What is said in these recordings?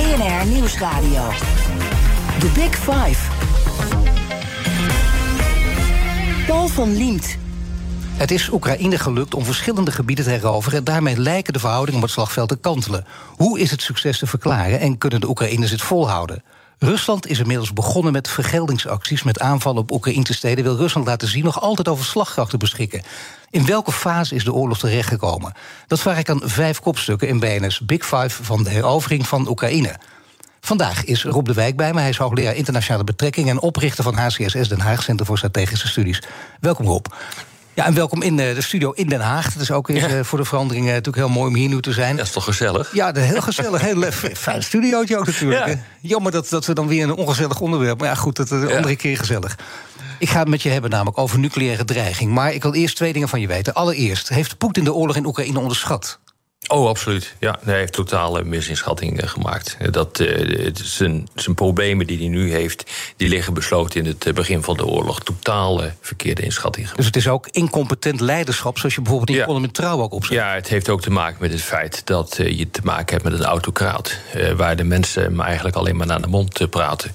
BNR Nieuwsradio. The Big Five. Paul van Liemt. Het is Oekraïne gelukt om verschillende gebieden te heroveren. En daarmee lijken de verhoudingen op het slagveld te kantelen. Hoe is het succes te verklaren en kunnen de Oekraïners het volhouden? Rusland is inmiddels begonnen met vergeldingsacties. Met aanvallen op Oekraïnse steden wil Rusland laten zien nog altijd over slagkracht te beschikken. In welke fase is de oorlog terechtgekomen? Dat vraag ik aan vijf kopstukken in BNS Big Five van de herovering van Oekraïne. Vandaag is Rob de Wijk bij me. Hij is hoogleraar internationale betrekkingen en oprichter van HCSS Den Haag, Centrum voor Strategische Studies. Welkom Rob. Ja, en welkom in de studio in Den Haag. Het is ook eens, ja. voor de verandering natuurlijk heel mooi om hier nu te zijn. Dat is toch gezellig? Ja, heel gezellig. Heel fijn studiootje ook natuurlijk. Ja. Jammer dat, dat we dan weer een ongezellig onderwerp. Maar ja, goed, dat is een andere keer gezellig. Ik ga het met je hebben namelijk over nucleaire dreiging. Maar ik wil eerst twee dingen van je weten. Allereerst, heeft Poetin de oorlog in Oekraïne onderschat? Oh, absoluut. Ja, hij heeft totale misinschatting gemaakt. Dat, uh, zijn, zijn problemen die hij nu heeft, die liggen besloten in het begin van de oorlog. Totale verkeerde inschatting. Dus het is ook incompetent leiderschap, zoals je bijvoorbeeld in ja. column Trouw ook opzet. Ja, het heeft ook te maken met het feit dat uh, je te maken hebt met een autocraat. Uh, waar de mensen maar eigenlijk alleen maar naar de mond praten.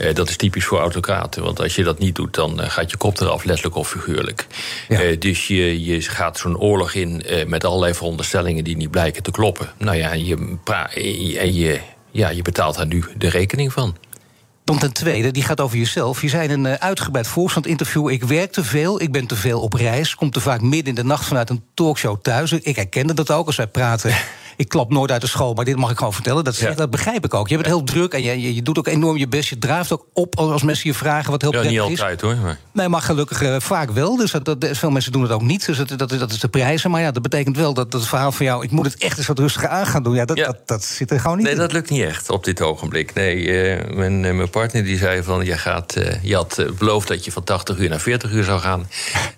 Uh, dat is typisch voor autocraten. Want als je dat niet doet, dan uh, gaat je kop eraf, letterlijk of figuurlijk. Ja. Uh, dus je, je gaat zo'n oorlog in met allerlei veronderstellingen die niet blijken te kloppen. Nou ja, je, en je, ja, je betaalt daar nu de rekening van. Dan ten tweede, die gaat over jezelf. Je zei in een uitgebreid voorstandinterview... ik werk te veel, ik ben te veel op reis... kom te vaak midden in de nacht vanuit een talkshow thuis. Ik herkende dat ook als wij praten... ik klap nooit uit de school, maar dit mag ik gewoon vertellen. Dat, ja. dat begrijp ik ook. Je bent heel druk en je, je, je, doet ook enorm je best. Je draaft ook op als mensen je vragen wat heel ja, prettig niet altijd, hoor. Maar... Nee, maar gelukkig uh, vaak wel. Dus dat, dat, veel mensen doen het ook niet. Dus dat, dat, dat is de prijzen. Maar ja, dat betekent wel dat, dat het verhaal van jou... ik moet het echt eens wat rustiger aan gaan doen. Ja, dat, ja. dat, dat zit er gewoon niet nee, in. dat lukt niet echt op dit ogenblik. Nee, uh, mijn, uh, mijn partner die zei van... je, gaat, je had beloofd dat je van 80 uur naar 40 uur zou gaan.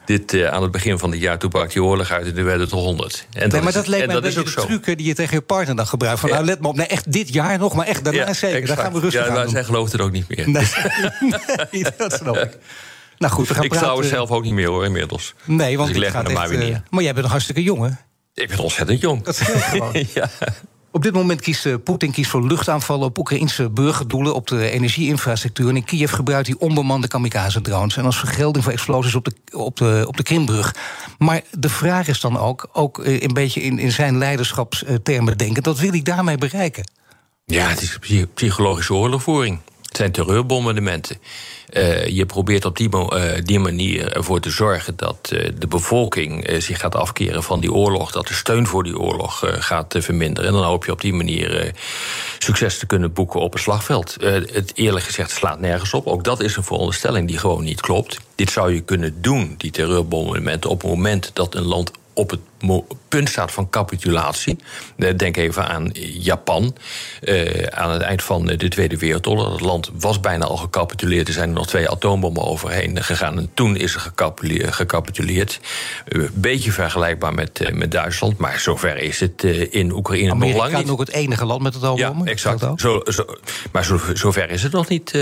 dit aan het begin van het jaar, toen brak je oorlog uit... en nu werd het 100. En dat nee, maar dat leek mij een beetje de truc die je tegen je partner dan gebruikt. Van, nou, let me op, nee, echt dit jaar nog, maar echt daarna zeker. Exact. Daar gaan we rustig ja, aan maar doen. zij gelooft het ook niet meer. Nee, nee dat snap ik. Nou goed, we gaan ik praten. trouwens zelf ook niet meer hoor, inmiddels. Nee, want dus ik leg gaat er maar weer uh, neer. Maar jij bent nog hartstikke jong, hè? Ik ben ontzettend jong. Dat scheelt gewoon. ja. Op dit moment kiest uh, Poetin kiest voor luchtaanvallen op Oekraïnse burgerdoelen op de energieinfrastructuur. En in Kiev gebruikt hij onbemande kamikaze-drones. En als vergelding voor explosies op de, op de, op de Krimbrug. Maar de vraag is dan ook, ook uh, een beetje in, in zijn leiderschapstermen denken, wat wil hij daarmee bereiken? Ja, het is psychologische oorlogvoering. Het zijn terreurbombardementen. Uh, je probeert op die, uh, die, manier ervoor te zorgen dat uh, de bevolking zich gaat afkeren van die oorlog, dat de steun voor die oorlog gaat verminderen. En dan hoop je op die manier succes te kunnen boeken op het slagveld. het eerlijk gezegd slaat nergens op. Ook dat is een veronderstelling die gewoon niet klopt. Dit zou je kunnen doen, die terreurbombardementen, op het moment dat een land op het punt staat van capitulatie. Denk even aan Japan. Uh, aan het eind van de Tweede Wereldoorlog. Het land was bijna al gecapituleerd. Er zijn er nog twee atoombommen overheen gegaan. En toen is er gecapituleerd. Een uh, beetje vergelijkbaar met, uh, met Duitsland. Maar zover is het in Oekraïne Amerika nog lang niet. is ook het enige land met atoombommen. Ja, exact. Zo, zo, maar zo, zover is het nog niet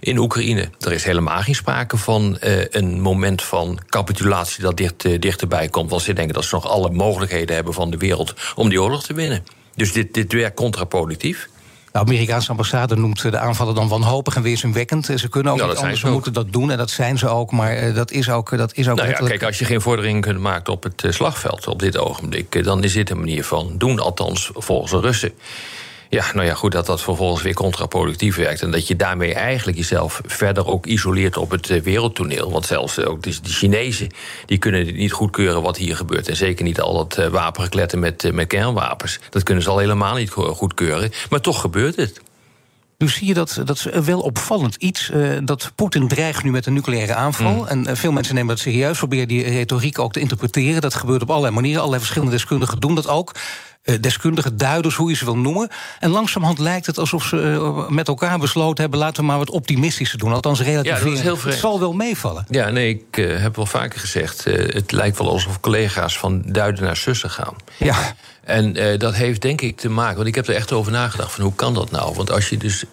in Oekraïne. Er is helemaal geen sprake van een moment van capitulatie... dat dicht, dichterbij komt. Want ze denken dat ze nog alle mogelijkheden hebben van de wereld om die oorlog te winnen. Dus dit, dit werkt contraproductief. De Amerikaanse ambassade noemt de aanvallen dan wanhopig en weerzinwekkend. Ze kunnen ook Ja, niet anders, ze ook. moeten dat doen en dat zijn ze ook. Maar eh, dat is ook, dat is ook Nou ja, kijk, als je geen vorderingen kunt maken op het eh, slagveld op dit ogenblik, eh, dan is dit een manier van doen, althans volgens de Russen. Ja, nou ja, goed dat dat vervolgens weer contraproductief werkt. En dat je daarmee eigenlijk jezelf verder ook isoleert op het eh, wereldtoneel. Want zelfs eh, ook de, de Chinezen die kunnen niet goedkeuren wat hier gebeurt. En zeker niet al dat eh, wapengekletten met, met kernwapens. Dat kunnen ze al helemaal niet go- goedkeuren. Maar toch gebeurt het. Nu zie je dat, dat is wel opvallend iets. dat Poetin dreigt nu met een nucleaire aanval. Mm. En veel mensen nemen dat serieus, proberen die retoriek ook te interpreteren. Dat gebeurt op allerlei manieren. Allerlei verschillende deskundigen doen dat ook. Deskundigen, duiders, hoe je ze wil noemen. En langzamerhand lijkt het alsof ze met elkaar besloten hebben... laten we maar wat optimistischer doen. Althans, relatief. Ja, heel het zal wel meevallen. Ja, nee, ik heb wel vaker gezegd... het lijkt wel alsof collega's van duiden naar zussen gaan. Ja. En dat heeft denk ik te maken... want ik heb er echt over nagedacht, van hoe kan dat nou? Want als je dus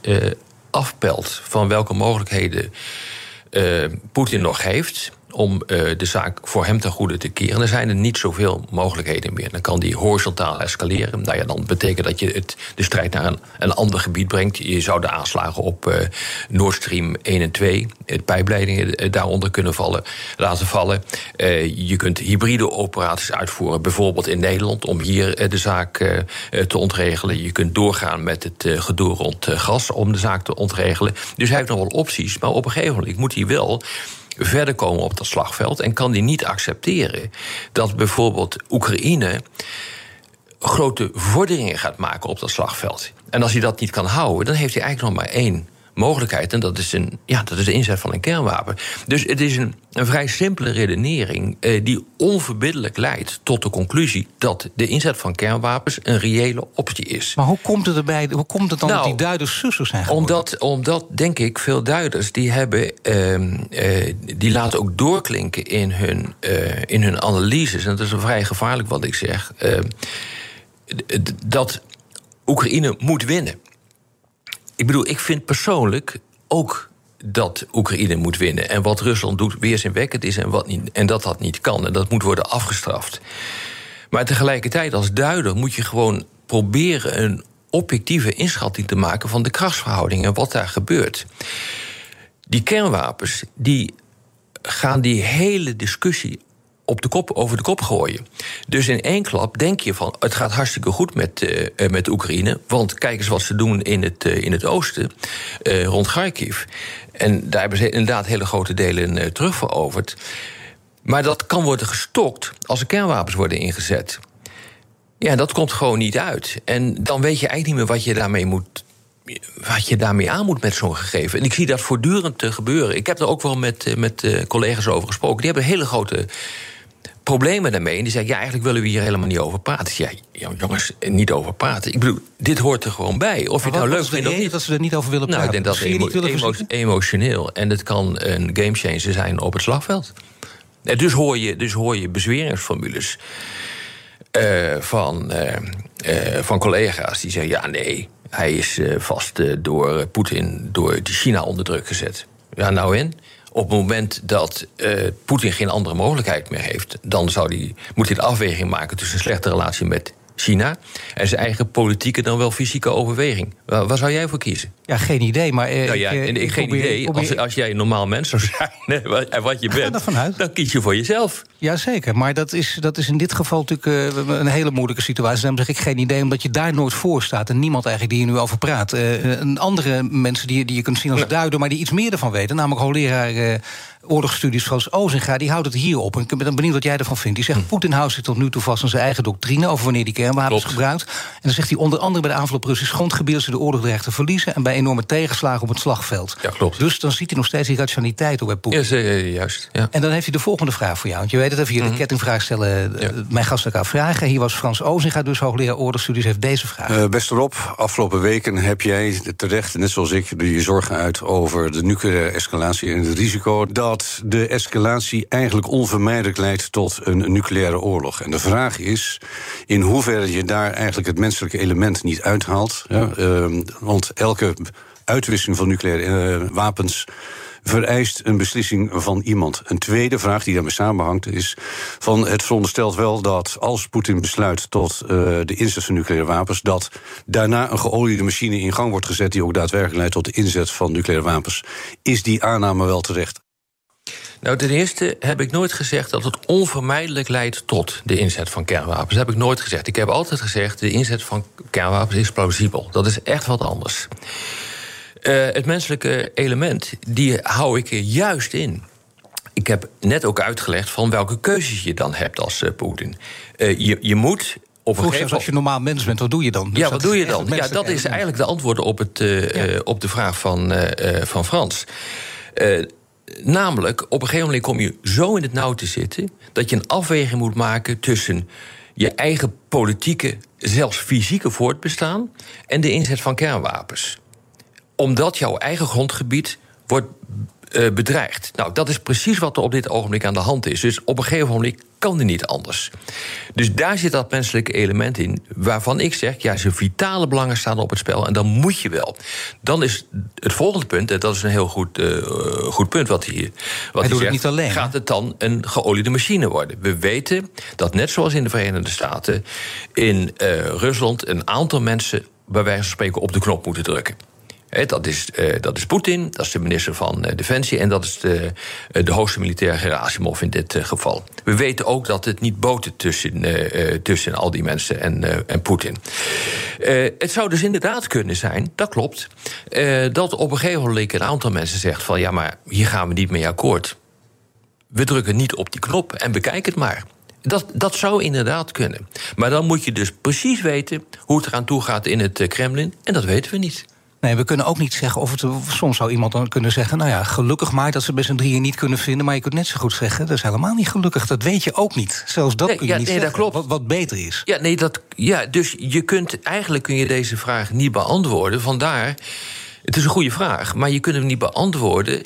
afpelt van welke mogelijkheden Poetin nog heeft om uh, de zaak voor hem ten goede te keren. Er zijn er niet zoveel mogelijkheden meer. Dan kan die horizontaal escaleren. Nou ja, dan betekent dat je het, de strijd naar een, ander gebied brengt. Je zou de aanslagen op uh, Nord Stream 1 en 2, het pijpleidingen uh, daaronder kunnen vallen, laten vallen. je kunt hybride operaties uitvoeren, bijvoorbeeld in Nederland, om hier de zaak te ontregelen. Je kunt doorgaan met het gedoe rond gas om de zaak te ontregelen. Dus hij heeft nog wel opties, maar op een gegeven moment moet hij wel verder komen op dat slagveld en kan die niet accepteren dat bijvoorbeeld Oekraïne grote vorderingen gaat maken op dat slagveld. En als hij dat niet kan houden, dan heeft hij eigenlijk nog maar één mogelijkheid. En dat is, een, ja, dat is de inzet van een kernwapen. Dus het is een, een vrij simpele redenering eh, die onverbiddelijk leidt tot de conclusie dat de inzet van kernwapens een reële optie is. Maar hoe komt het erbij? Hoe komt het dan dat die nou, duiders zussen zijn geworden? Omdat, omdat denk ik veel duiders die hebben, ehm, eh, die laten ook doorklinken in hun, uh, in hun analyses. En dat is vrij gevaarlijk wat ik zeg. Ehm, dat Oekraïne moet winnen. Ik bedoel, ik vind persoonlijk ook dat Oekraïne moet winnen. En wat Rusland doet weerzinwekkend is en, wat niet, en dat dat niet kan. En dat moet worden afgestraft. Maar tegelijkertijd, als duider, moet je gewoon proberen een objectieve inschatting te maken van de krachtsverhoudingen en wat daar gebeurt. Die kernwapens die gaan die hele discussie op de kop, over de kop gooien. Dus in één klap denk je van het gaat hartstikke goed met, uh, met Oekraïne. Want kijk eens wat ze doen in het, uh, in het oosten, rond Kharkiv. En daar hebben ze inderdaad hele grote delen terug veroverd. Maar dat kan worden gestokt als er kernwapens worden ingezet. Ja, dat komt gewoon niet uit. En dan weet je eigenlijk niet meer wat je daarmee moet wat je daarmee aan moet met zo'n gegeven. En ik zie dat voortdurend gebeuren. Ik heb er ook wel met, met collega's over gesproken. Die hebben hele grote problemen daarmee. En die zeggen, ja, eigenlijk willen we hier helemaal niet over praten. Ja, jongens, niet over praten. Ik bedoel, dit hoort er gewoon bij. Of je het nou leuk vindt of niet. dat ze er niet over willen praten? Nou, ik denk dat het emo emotioneel. En het kan een gamechanger zijn op het slagveld. En dus hoor je, dus hoor je bezweringsformules uh, van, uh, uh, van collega's die zeggen... ja, nee, hij is vast door Poetin, door China onder druk gezet. Ja, nou in? Op het moment dat uh, Poetin geen andere mogelijkheid meer heeft, dan zou die, moet hij de afweging maken tussen een slechte relatie met China en zijn eigen politieke dan wel fysieke overweging. Waar, waar zou jij voor kiezen? Ja, geen idee. Maar uh, nou ja, ik, ik, geen idee. Als, als, jij een normaal mens zou zijn en wat je bent, dan kies je voor jezelf. Jazeker, maar dat is, dat is in dit geval natuurlijk uh, een hele moeilijke situatie. Daarom zeg ik geen idee, omdat je daar nooit voor staat en niemand eigenlijk die je nu over praat. Uh, andere mensen die, die je kunt zien als duider, maar die iets meer ervan weten, namelijk hoogleraar oorlogsstudies zoals Ozinga, die houdt het hier op. En ik ben benieuwd wat jij ervan vindt. Die zegt, hm. Poetin houdt zich tot nu toe vast aan zijn eigen doctrine... over wanneer die kernwapens gebruikt. En dan zegt hij onder andere bij de aanval op Russisch grondgebied... ze de oorlog dreigt te verliezen... en bij enorme tegenslagen op het slagveld. Ja, klopt. Dus dan ziet hij nog steeds die rationaliteit op bij Poetin. Ja, juist. Ja. En dan heeft hij de volgende vraag voor jou. Want je weet het, even hier de mhm. kettingvraag stellen... Eh, mijn gasten elkaar vragen. Hier was Frans Ozinga, dus hoogleraar oorlogsstudies, heeft deze vraag. Uh, beste Rob, afgelopen weken heb jij terecht, net zoals ik... je zorgen uit over de nucleaire escalatie en het risico... dat de escalatie escalatie eigenlijk onvermijdelijk leidt tot een nucleaire oorlog. En de vraag is in hoeverre je daar eigenlijk het menselijke element niet uithaalt. Ja, uh, want elke uitwisseling van nucleaire uh, wapens vereist een beslissing van iemand. Een tweede vraag die daarmee samenhangt is: van het veronderstelt wel dat als Poetin besluit tot uh, de inzet van nucleaire wapens, dat daarna een geoliede machine in gang wordt gezet die ook daadwerkelijk leidt tot de inzet van nucleaire wapens. Is die aanname wel terecht? Nou, ten eerste heb ik nooit gezegd dat het onvermijdelijk leidt tot de inzet van kernwapens. Dat heb ik nooit gezegd. Ik heb altijd gezegd: de inzet van kernwapens is plausibel. Dat is echt wat anders. Uh, het menselijke element, die hou ik er juist in. Ik heb net ook uitgelegd van welke keuzes je dan hebt als uh, Poetin. Uh, je, je moet op een gegeven als je normaal mens bent, wat doe je dan? Dus ja, wat doe je dan? Ja, dat is eigenlijk de antwoord op, het, ja. op de vraag van, van Frans. Namelijk, op een gegeven moment kom je zo in het nauw te zitten dat je een afweging moet maken tussen je eigen politieke, zelfs fysieke voortbestaan en de inzet van kernwapens. Omdat jouw eigen grondgebied wordt uh, bedreigd. Nou, dat is precies wat er op dit ogenblik aan de hand is. Dus op een gegeven moment kan er niet anders. Dus daar zit dat menselijke element in, waarvan ik zeg, ja, zijn vitale belangen staan op het spel en dan moet je wel. Dan is het volgende punt, en dat is een heel goed, uh, goed punt wat hier wat hij, zegt, niet alleen, gaat het dan een geoliede machine worden? We weten dat net zoals in de Verenigde Staten, in uh, Rusland een aantal mensen bij wijze van spreken op de knop moeten drukken dat is, uh, dat is Poetin, dat is de minister van uh, Defensie... en dat is de, uh, de hoogste militair Gerasimov in dit geval. We weten ook dat het niet botert tussen, tussen al die mensen en, en Poetin. het zou dus inderdaad kunnen zijn, dat klopt... dat op een gegeven moment een aantal mensen zegt van... ja, maar hier gaan we niet mee akkoord. We drukken niet op die knop en bekijk het maar. Dat, dat zou inderdaad kunnen. Maar dan moet je dus precies weten hoe het eraan toe gaat in het Kremlin... en dat weten we niet. Nee, we kunnen ook niet zeggen of het. Soms zou iemand dan kunnen zeggen. Nou ja, gelukkig maar dat ze met z'n drieën niet kunnen vinden. Maar je kunt net zo goed zeggen. Dat is helemaal niet gelukkig. Dat weet je ook niet. Zelfs dat kun je ja, niet nee, zeggen. Dat klopt. Wat, wat beter is. Ja, nee, dat, ja, dus je kunt. Eigenlijk kun je deze vraag niet beantwoorden. Vandaar. Het is een goede vraag. Maar je kunt hem niet beantwoorden.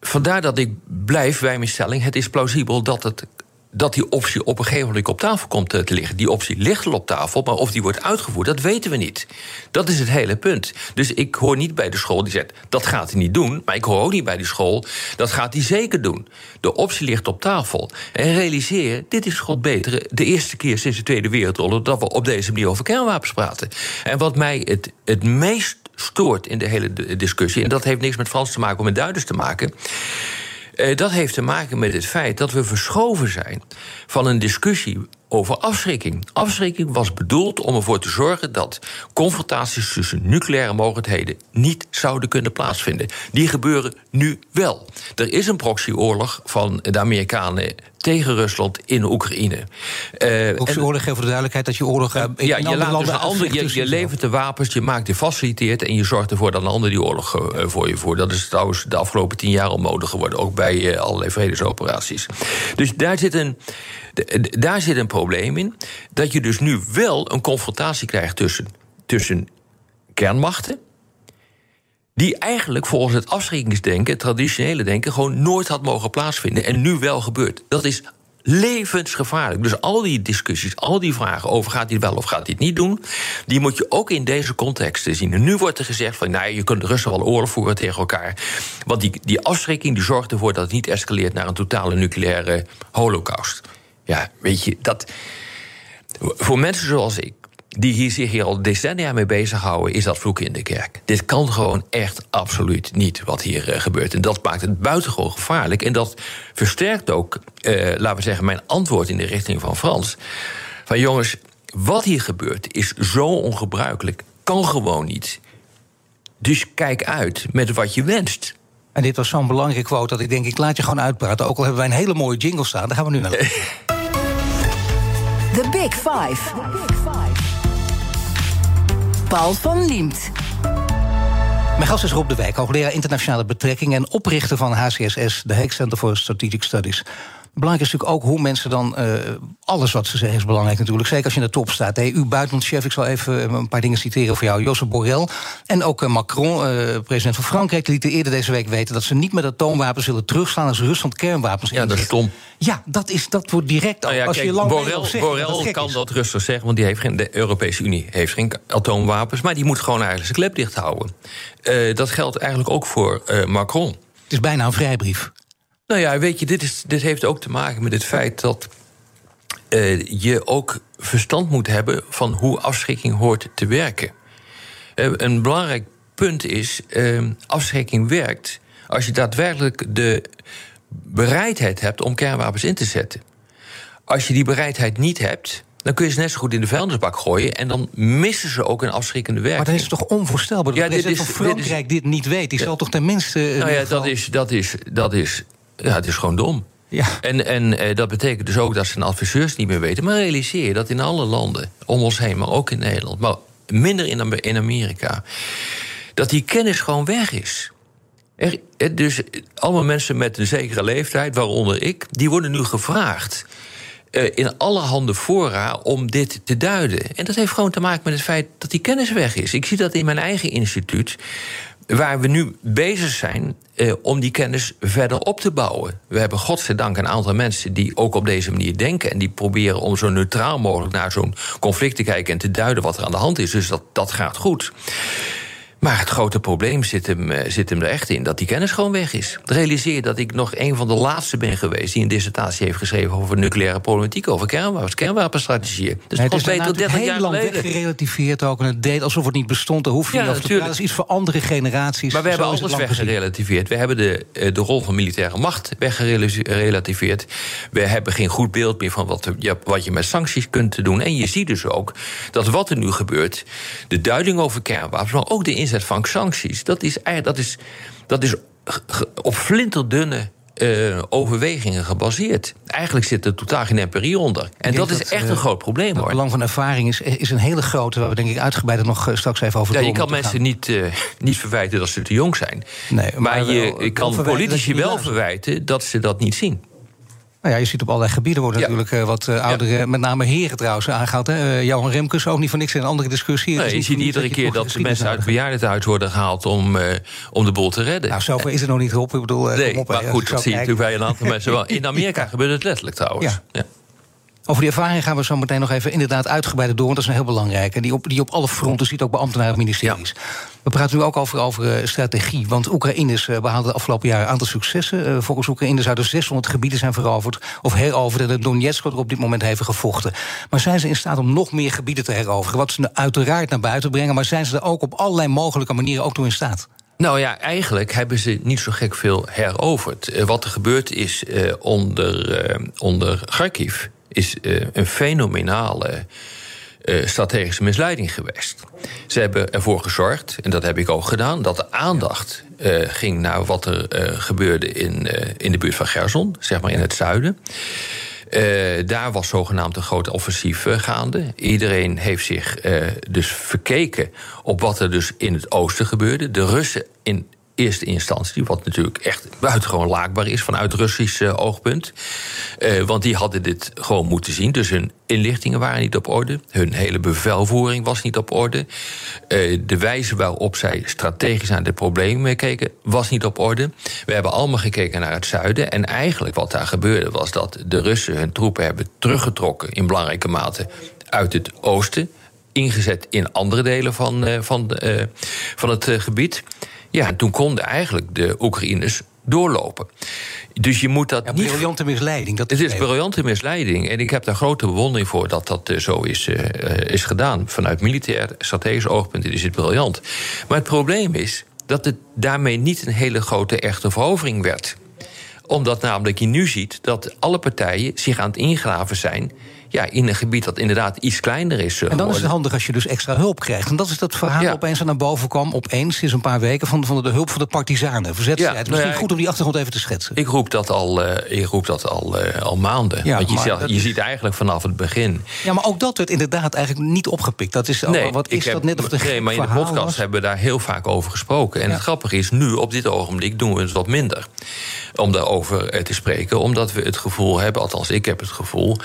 Vandaar dat ik blijf bij mijn stelling. Het is plausibel dat het dat die optie op een gegeven moment op tafel komt te liggen. Die optie ligt al op tafel, maar of die wordt uitgevoerd, dat weten we niet. Dat is het hele punt. Dus ik hoor niet bij de school die zegt dat gaat hij niet doen, maar ik hoor ook niet bij die school dat gaat hij zeker doen. De optie ligt op tafel. En realiseer, dit is god betere de eerste keer sinds de Tweede Wereldoorlog dat we op deze manier over kernwapens praten. En wat mij het, het meest stoort in de hele discussie, en dat heeft niks met Frans te maken of met Duitsers te maken eh, dat heeft te maken met het feit dat we verschoven zijn van een discussie over afschrikking. Afschrikking was bedoeld om ervoor te zorgen dat confrontaties tussen nucleaire mogelijkheden niet zouden kunnen plaatsvinden. Die gebeuren nu wel. Er is een proxyoorlog van de Amerikanen tegen Rusland in Oekraïne. Uh, oorlog, voor de duidelijkheid dat je oorlog uh, ja, je laat dus een ander, je, je levert de wapens, je maakt die faciliteert en je zorgt ervoor dat een ander die oorlog uh, voor je voert. Dat is trouwens de afgelopen tien jaar onmogelijk geworden, ook bij allerlei vredesoperaties. Dus daar zit een daar zit een probleem in. Dat je dus nu wel een confrontatie krijgt tussen, tussen kernmachten. Die eigenlijk volgens het afschrikkingsdenken, het traditionele denken, gewoon nooit had mogen plaatsvinden. En nu wel gebeurt. Dat is levensgevaarlijk. Dus al die discussies, al die vragen over gaat hij wel of gaat hij het niet doen, die moet je ook in deze context zien. En nu wordt er gezegd van, nou, je kunt Russen wel oorlog voeren tegen elkaar. Want die, die afschrikking die zorgt ervoor dat het niet escaleert naar een totale nucleaire holocaust. Ja, weet je, dat. Voor mensen zoals ik, die hier zich hier al decennia mee bezighouden, is dat vloeken in de kerk. Dit kan gewoon echt absoluut niet wat hier uh, gebeurt. En dat maakt het buitengewoon gevaarlijk. En dat versterkt ook, uh, laten we zeggen, mijn antwoord in de richting van Frans. Van jongens, wat hier gebeurt is zo ongebruikelijk, kan gewoon niet. Dus kijk uit met wat je wenst. En dit was zo'n belangrijke quote dat ik denk, ik laat je gewoon uitpraten. Ook al hebben wij een hele mooie jingle staan, daar gaan we nu naar. The Big Five. Paul van Liemt. Mijn gast is Rob de Wijk, hoogleraar internationale betrekkingen en oprichter van HCSS, de Hague Center for Strategic Studies. Belangrijk is natuurlijk ook hoe mensen dan. Uh, alles wat ze zeggen is belangrijk natuurlijk. Zeker als je in de top staat. Hey, uw buitenlandchef, ik zal even een paar dingen citeren voor jou. Joseph Borrell en ook uh, Macron, uh, president van Frankrijk, lieten eerder deze week weten dat ze niet met atoomwapens willen terugslaan als Rusland kernwapens Ja, dat is stom. Ja, dat, is, dat wordt direct. Nou ja, als kijk, je lang Borrell, zegt, Borrell dat kan is. dat rustig zeggen, want die heeft geen, de Europese Unie heeft geen atoomwapens. Maar die moet gewoon eigenlijk zijn klep dicht houden. dat geldt eigenlijk ook voor Macron. Het is bijna een vrijbrief. Nou ja, weet je, dit, is, dit heeft ook te maken met het feit dat uh, je ook verstand moet hebben van hoe afschrikking hoort te werken. Uh, een belangrijk punt is, uh, afschrikking werkt als je daadwerkelijk de bereidheid hebt om kernwapens in te zetten. Als je die bereidheid niet hebt, dan kun je ze net zo goed in de vuilnisbak gooien. En dan missen ze ook een afschrikkende werking. Maar dan is het toch onvoorstelbaar dat ja, dit is, Frankrijk dit, is, dit, niet weet? Die ja, zal toch tenminste... Nou ja, dat is, dat, is, dat is ja, het is gewoon dom. Ja. En, en eh, dat betekent dus ook dat zijn adviseurs niet meer weten. Maar realiseer je dat in alle landen om ons heen, maar ook in Nederland, maar minder in, in Amerika, dat die kennis gewoon weg is. Er, dus allemaal mensen met een zekere leeftijd, waaronder ik, die worden nu gevraagd. in alle handen fora om dit te duiden. En dat heeft gewoon te maken met het feit dat die kennis weg is. Ik zie dat in mijn eigen instituut waar we nu bezig zijn eh, om die kennis verder op te bouwen. We hebben godzijdank een aantal mensen die ook op deze manier denken... en die proberen om zo neutraal mogelijk naar zo'n conflict te kijken... en te duiden wat er aan de hand is. Dus dat, dat gaat goed. Maar het grote probleem zit hem, eh, zit hem er echt in dat die kennis gewoon weg is. Realiseer dat ik nog een van de laatste ben geweest die een dissertatie heeft geschreven over nucleaire problematiek, over kernwapens, kernwapenstrategieën. Dus nee, het is beter 30 heel jaar lang weggerelativeerd ook en het deed alsof het niet bestond. Daar hoef je Ja, niet over te. Dat is iets voor andere generaties. Maar we hebben alles weggerelativeerd. We hebben de, eh, de rol van militaire macht weggerelativeerd. We hebben geen goed beeld meer van wat, ja, wat je met sancties kunt doen. En je ziet dus ook dat wat er nu gebeurt, de duiding over kernwapens, maar ook de inzet van sancties, dat is, eigenlijk- dat is, dat is op flinterdunne. eh, overwegingen gebaseerd. Eigenlijk zit er totaal geen empirie onder. En dat is echt eh, een groot probleem Het hoor. belang van ervaring is, is een hele grote, waar we denk ik uitgebreider nog eh, straks even over Ja, je kan mensen niet, eh, niet verwijten dat ze te jong zijn. Nee, maar maar je, wel- je wel kan politici wel verwijten dat ze dat niet zien. Nou ja, je ziet op allerlei gebieden worden Ja. natuurlijk eh, wat eh, oudere, met name heren trouwens, aangehaald. Hè? Eh, Johan Remkes ook niet voor niks in een andere discussie. Nee, je ziet iedere keer dat de mensen uit bejaardentehuis worden gehaald om, eh, om de boel te redden. Nou, zover is het nog niet op. Ik bedoel, eh, nee, op, maar goed, dat zie je natuurlijk bij een aantal mensen wel. In Amerika gebeurt het letterlijk trouwens. Ja. Ja. Over die ervaring gaan we zo meteen nog even inderdaad uitgebreider door. Want dat is een heel belangrijk. En die op, die op alle fronten ziet ook bij ambtenaren en ministeries. We praten nu ook over, over eh, strategie. Want Oekraïners eh, behaalden de afgelopen jaren een aantal successen. Eh, volgens Oekraïne zouden 600 gebieden zijn veroverd of heroverd. En Donetsk wordt er op dit moment even gevochten. Maar zijn ze in staat om nog meer gebieden te heroveren? Wat ze uiteraard naar buiten brengen. Maar zijn ze er ook op allerlei mogelijke manieren ook toe in staat? Nou ja, eigenlijk hebben ze niet zo gek veel heroverd. Wat er gebeurd is onder, onder Kharkiv... is een fenomenale eh, strategische misleiding geweest. Ze hebben ervoor gezorgd, en dat heb ik ook gedaan... dat de aandacht eh, ging naar wat er eh, gebeurde in, in de buurt van Gerson... zeg maar in het zuiden... Daar was zogenaamd een groot offensief gaande. Iedereen heeft zich dus verkeken op wat er dus in het oosten gebeurde. De Russen in eerste instantie, wat natuurlijk echt buitengewoon laakbaar is vanuit Russisch eh, oogpunt. Eh, want die hadden dit gewoon moeten zien. Dus hun inlichtingen waren niet op orde. Hun hele bevelvoering was niet op orde. Eh, de wijze waarop zij strategisch naar de problemen keken, was niet op orde. We hebben allemaal gekeken naar het zuiden. En eigenlijk wat daar gebeurde, was dat de Russen hun troepen hebben teruggetrokken in belangrijke mate uit het oosten. Ingezet in andere delen van, van, van het gebied. Ja, en toen konden eigenlijk de Oekraïners doorlopen. Dus je moet dat Ja, niet briljante misleiding. Dat het is even. briljante misleiding. En ik heb daar grote bewondering voor dat dat eh, zo is, eh, eh, is gedaan. Vanuit militair, strategisch oogpunt is het briljant. Maar het probleem is dat het daarmee niet een hele grote echte verovering werd omdat namelijk je nu ziet dat alle partijen zich aan het ingraven zijn... Ja, in een gebied dat inderdaad iets kleiner is. eh, En dan is het handig als je dus extra hulp krijgt. En dat is dat verhaal Ja. opeens dat naar boven kwam, opeens, sinds een paar weken, van, van de hulp van de partisanen. Verzetstrijd. Ja, nou Misschien ja, goed om die achtergrond even te schetsen. Ik roep dat al, eh, ik roep dat al, eh, al maanden. Ja, Want je, maar ziet- je is- ziet eigenlijk vanaf het begin. Ja, maar ook dat werd inderdaad eigenlijk niet opgepikt. Dat is, oh, wat is heb- dat net of de nee, maar in de podcast was? hebben we daar heel vaak over gesproken. En het grappige is, nu op dit ogenblik doen we het wat minder. Om daarover te spreken. Omdat we het gevoel hebben, althans ik heb het gevoel...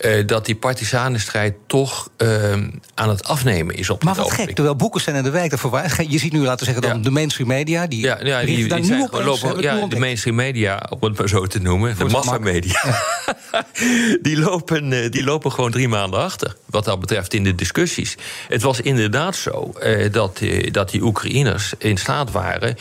eh, dat die partisanenstrijd toch eh, aan het afnemen is op Maar wat ogenblik. gek, terwijl boeken zijn en de wijk daarvoor waar. Je ziet nu, laten we zeggen, dan Ja. de mainstream media. Die Ja, ja die, daar die nu lopen, nu ja, de mainstream media, om het maar zo te noemen, de Voor massamedia, die, lopen, eh, die lopen gewoon drie maanden achter. Wat dat betreft in de discussies. Het was inderdaad zo eh, dat, eh, dat die Oekraïners in staat waren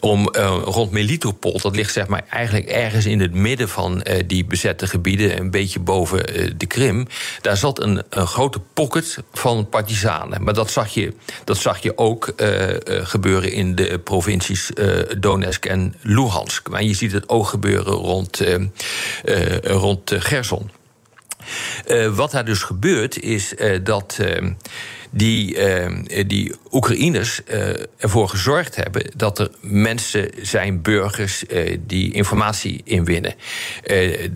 om eh, rond Melitopol, dat ligt zeg maar eigenlijk ergens in het midden van eh, die bezette gebieden, een beetje boven de Krim, daar zat een, een grote pocket van partisanen. Maar dat zag je, dat zag je ook eh, eh, gebeuren in de provincies eh, Donetsk en Luhansk. Maar je ziet het ook gebeuren rond, rond Gerson. Eh, wat daar dus gebeurt, is eh, dat eh, die, die Oekraïners ervoor gezorgd hebben dat er mensen zijn, burgers, die informatie inwinnen.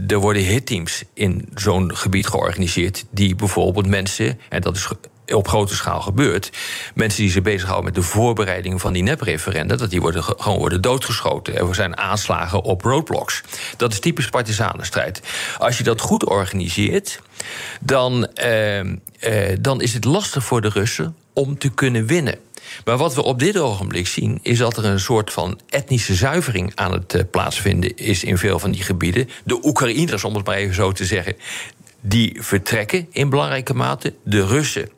Er worden hitteams in zo'n gebied georganiseerd, die bijvoorbeeld mensen, en dat is op grote schaal gebeurt. Mensen die zich bezighouden met de voorbereiding van die nepreferenda, dat die worden gewoon worden doodgeschoten. Er zijn aanslagen op roadblocks. Dat is typisch partisanenstrijd. Als je dat goed organiseert, dan, eh, eh, dan is het lastig voor de Russen om te kunnen winnen. Maar wat we op dit ogenblik zien, is dat er een soort van etnische zuivering aan het uh, plaatsvinden is in veel van die gebieden. De Oekraïners, om het maar even zo te zeggen, die vertrekken in belangrijke mate. De Russen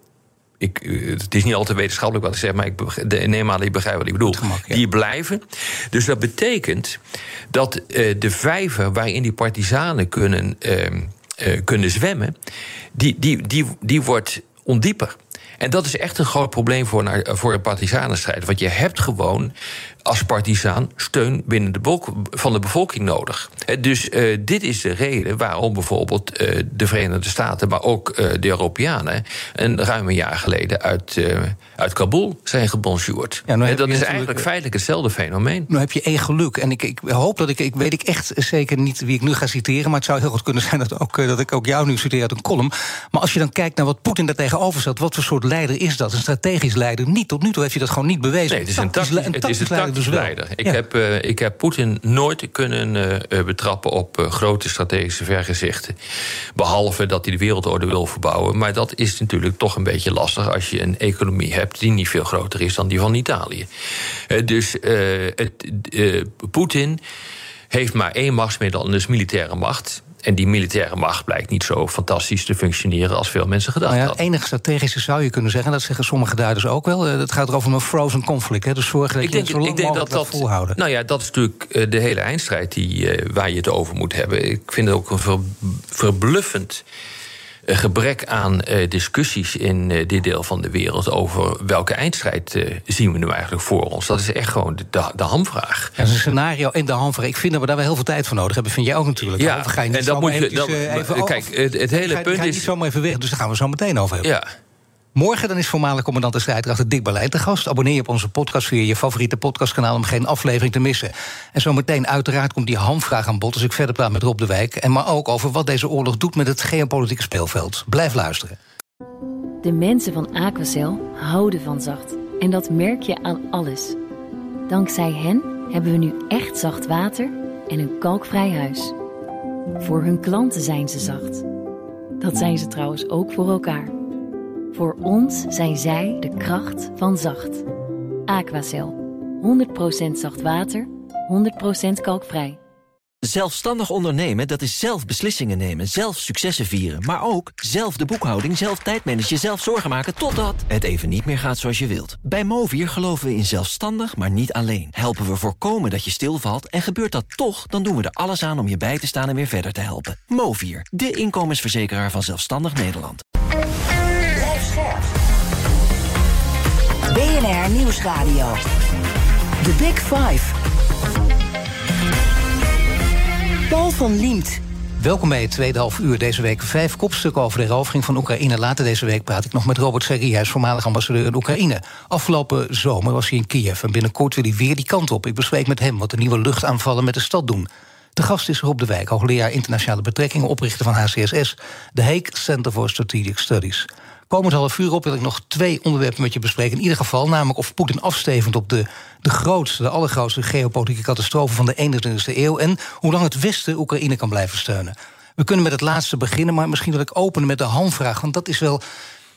ik, eh, het is niet altijd wetenschappelijk wat ik zeg, maar ik neem aan dat je begrijpt wat ik bedoel. Die blijven. Dus dat betekent dat uh, de vijver waarin die partisanen kunnen, uh, uh, kunnen zwemmen, die, die, die, die wordt ondieper. En dat is echt een groot probleem voor, voor een partisanenstrijd. Want je hebt gewoon als partisaan steun binnen de van de bevolking nodig. Dus uh, dit is de reden waarom bijvoorbeeld uh, de Verenigde Staten, maar ook uh, de Europeanen, een ruim een jaar geleden uit, uit Kabul zijn gebonjourd. Ja, en dat is eigenlijk feitelijk hetzelfde fenomeen. Nu heb je één geluk. En ik, ik hoop dat ik, ik weet ik echt zeker niet wie ik nu ga citeren, maar het zou heel goed kunnen zijn dat, ook, dat ik ook jou nu citeer uit een column. Maar als je dan kijkt naar wat Poetin daar tegenover zet, wat voor soort leider is dat? Een strategisch leider? Niet tot nu toe heeft hij dat gewoon niet bewezen. Nee, het is een tactisch leider dus leider. Ik, heb, uh, ik heb Poetin nooit kunnen uh, betrappen op uh, grote strategische vergezichten. Behalve dat hij de wereldorde wil verbouwen. Maar dat is natuurlijk toch een beetje lastig als je een economie hebt die niet veel groter is dan die van Italië. dus Poetin heeft maar één machtsmiddel, en dat is militaire macht. En die militaire macht blijkt niet zo fantastisch te functioneren als veel mensen gedacht nou ja, hadden. Het enige strategische zou je kunnen zeggen, dat zeggen sommige duiders ook wel. Het gaat erover een frozen conflict. Hè? Dus zorgen dat ik je denk, zo lang ik denk dat dat volhouden. Nou ja, dat is natuurlijk eh, de hele eindstrijd die, uh, waar je het over moet hebben. Ik vind het ook een ver, verbluffend gebrek aan uh, discussies in uh, dit deel van de wereld over welke eindstrijd zien we nu eigenlijk voor ons. Dat is echt gewoon de, de, hamvraag. Ja, een scenario en de hamvraag. Ik vind dat we daar wel heel veel tijd voor nodig hebben. Vind jij ook natuurlijk. Ja, ga je niet en dat moet je. Dat, even, kijk, het, het hele ga, punt ga is. niet zomaar even weg, dus daar gaan we zo meteen over hebben. Ja. Morgen dan is voormalig commandant de strijdkrachten Dick Berlijn te gast. Abonneer je op onze podcast via je favoriete podcastkanaal... om geen aflevering te missen. En zometeen uiteraard komt die hamvraag aan bod... als ik verder praat met Rob de Wijk. En maar ook over wat deze oorlog doet met het geopolitieke speelveld. Blijf luisteren. De mensen van Aquacel houden van zacht. En dat merk je aan alles. Dankzij hen hebben we nu echt zacht water en een kalkvrij huis. Voor hun klanten zijn ze zacht. Dat zijn ze trouwens ook voor elkaar. Voor ons zijn zij de kracht van zacht. Aquacel. 100% zacht water, 100% kalkvrij. Zelfstandig ondernemen, dat is zelf beslissingen nemen, zelf successen vieren... maar ook zelf de boekhouding, zelf tijdmanagen, zelf zorgen maken... totdat het even niet meer gaat zoals je wilt. Bij Movier geloven we in zelfstandig, maar niet alleen. Helpen we voorkomen dat je stilvalt en gebeurt dat toch... dan doen we er alles aan om je bij te staan en weer verder te helpen. Movier, de inkomensverzekeraar van Zelfstandig Nederland. BNR Nieuwsradio. The Big Five. Paul van Liemt. Welkom bij het tweede half uur deze week. Vijf kopstukken over de herovering van Oekraïne. Later deze week praat ik nog met Robert Serrie. Hij is voormalig ambassadeur in Oekraïne. Afgelopen zomer was hij in Kiev en binnenkort wil hij weer die kant op. Ik bespreek met hem wat de nieuwe luchtaanvallen met de stad doen. De gast is Rob de Wijk, hoogleraar internationale betrekkingen... oprichter van HCSS, de Hague Center for Strategic Studies. Komend half uur op wil ik nog twee onderwerpen met je bespreken. In ieder geval, namelijk of Poetin afstevend op de, de grootste, de allergrootste geopolitieke catastrofe van de 21e eeuw. En hoe lang het Westen Oekraïne kan blijven steunen. We kunnen met het laatste beginnen, maar misschien wil ik openen met de hamvraag. Want dat is wel,